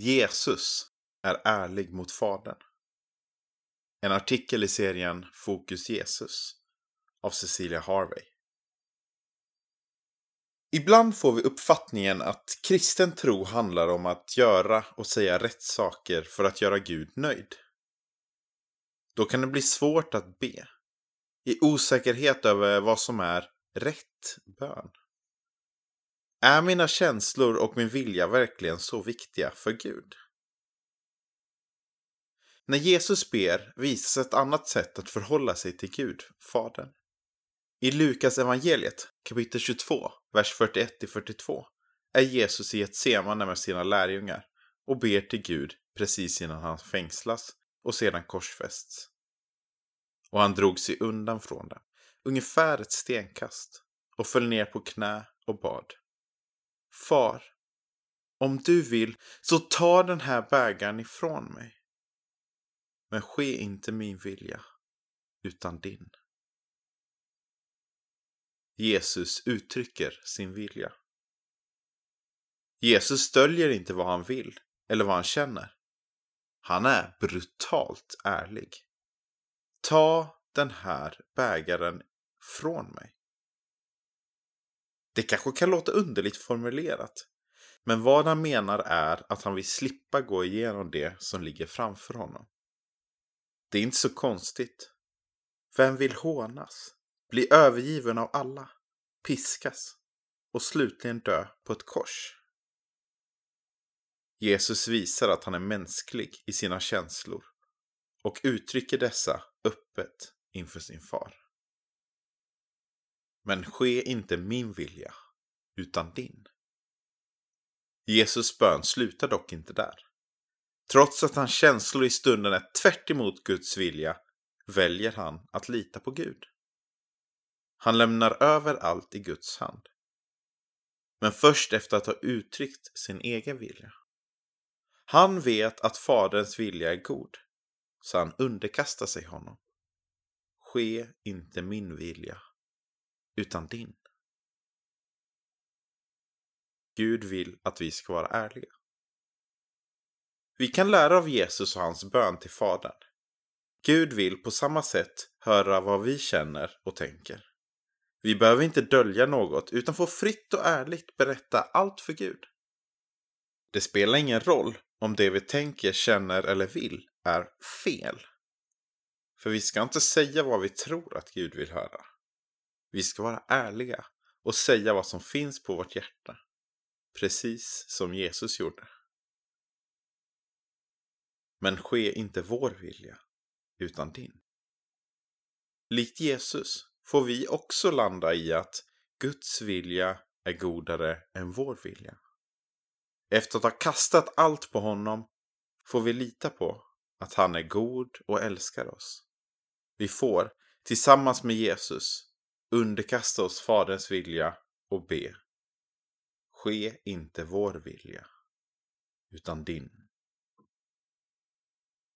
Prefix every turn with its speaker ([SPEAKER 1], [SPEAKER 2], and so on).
[SPEAKER 1] Jesus är ärlig mot Fadern. En artikel i serien Fokus Jesus av Cecilia Harvey. Ibland får vi uppfattningen att kristen tro handlar om att göra och säga rätt saker för att göra Gud nöjd. Då kan det bli svårt att be. I osäkerhet över vad som är rätt bön. Är mina känslor och min vilja verkligen så viktiga för Gud? När Jesus ber visas ett annat sätt att förhålla sig till Gud, Fadern. I Lukas evangeliet kapitel 22, vers 41-42 är Jesus i ett semane med sina lärjungar och ber till Gud precis innan han fängslas och sedan korsfästs. Och han drog sig undan från dem, ungefär ett stenkast, och föll ner på knä och bad. Far, om du vill, så ta den här bägaren ifrån mig. Men ske inte min vilja, utan din. Jesus uttrycker sin vilja. Jesus döljer inte vad han vill eller vad han känner. Han är brutalt ärlig. Ta den här bägaren från mig. Det kanske kan låta underligt formulerat. Men vad han menar är att han vill slippa gå igenom det som ligger framför honom. Det är inte så konstigt. Vem vill hånas, bli övergiven av alla, piskas och slutligen dö på ett kors? Jesus visar att han är mänsklig i sina känslor och uttrycker dessa öppet inför sin far. Men ske inte min vilja, utan din. Jesus bön slutar dock inte där. Trots att hans känslor i stunden är tvärt emot Guds vilja väljer han att lita på Gud. Han lämnar över allt i Guds hand. Men först efter att ha uttryckt sin egen vilja. Han vet att Faderns vilja är god, så han underkastar sig honom. Ske inte min vilja, utan din. Gud vill att vi ska vara ärliga. Vi kan lära av Jesus och hans bön till Fadern. Gud vill på samma sätt höra vad vi känner och tänker. Vi behöver inte dölja något utan får fritt och ärligt berätta allt för Gud. Det spelar ingen roll om det vi tänker, känner eller vill är fel. För vi ska inte säga vad vi tror att Gud vill höra. Vi ska vara ärliga och säga vad som finns på vårt hjärta. Precis som Jesus gjorde. Men ske inte vår vilja, utan din. Likt Jesus får vi också landa i att Guds vilja är godare än vår vilja. Efter att ha kastat allt på honom får vi lita på att han är god och älskar oss. Vi får, tillsammans med Jesus, underkasta oss Faderns vilja och be. Ske inte vår vilja, utan din.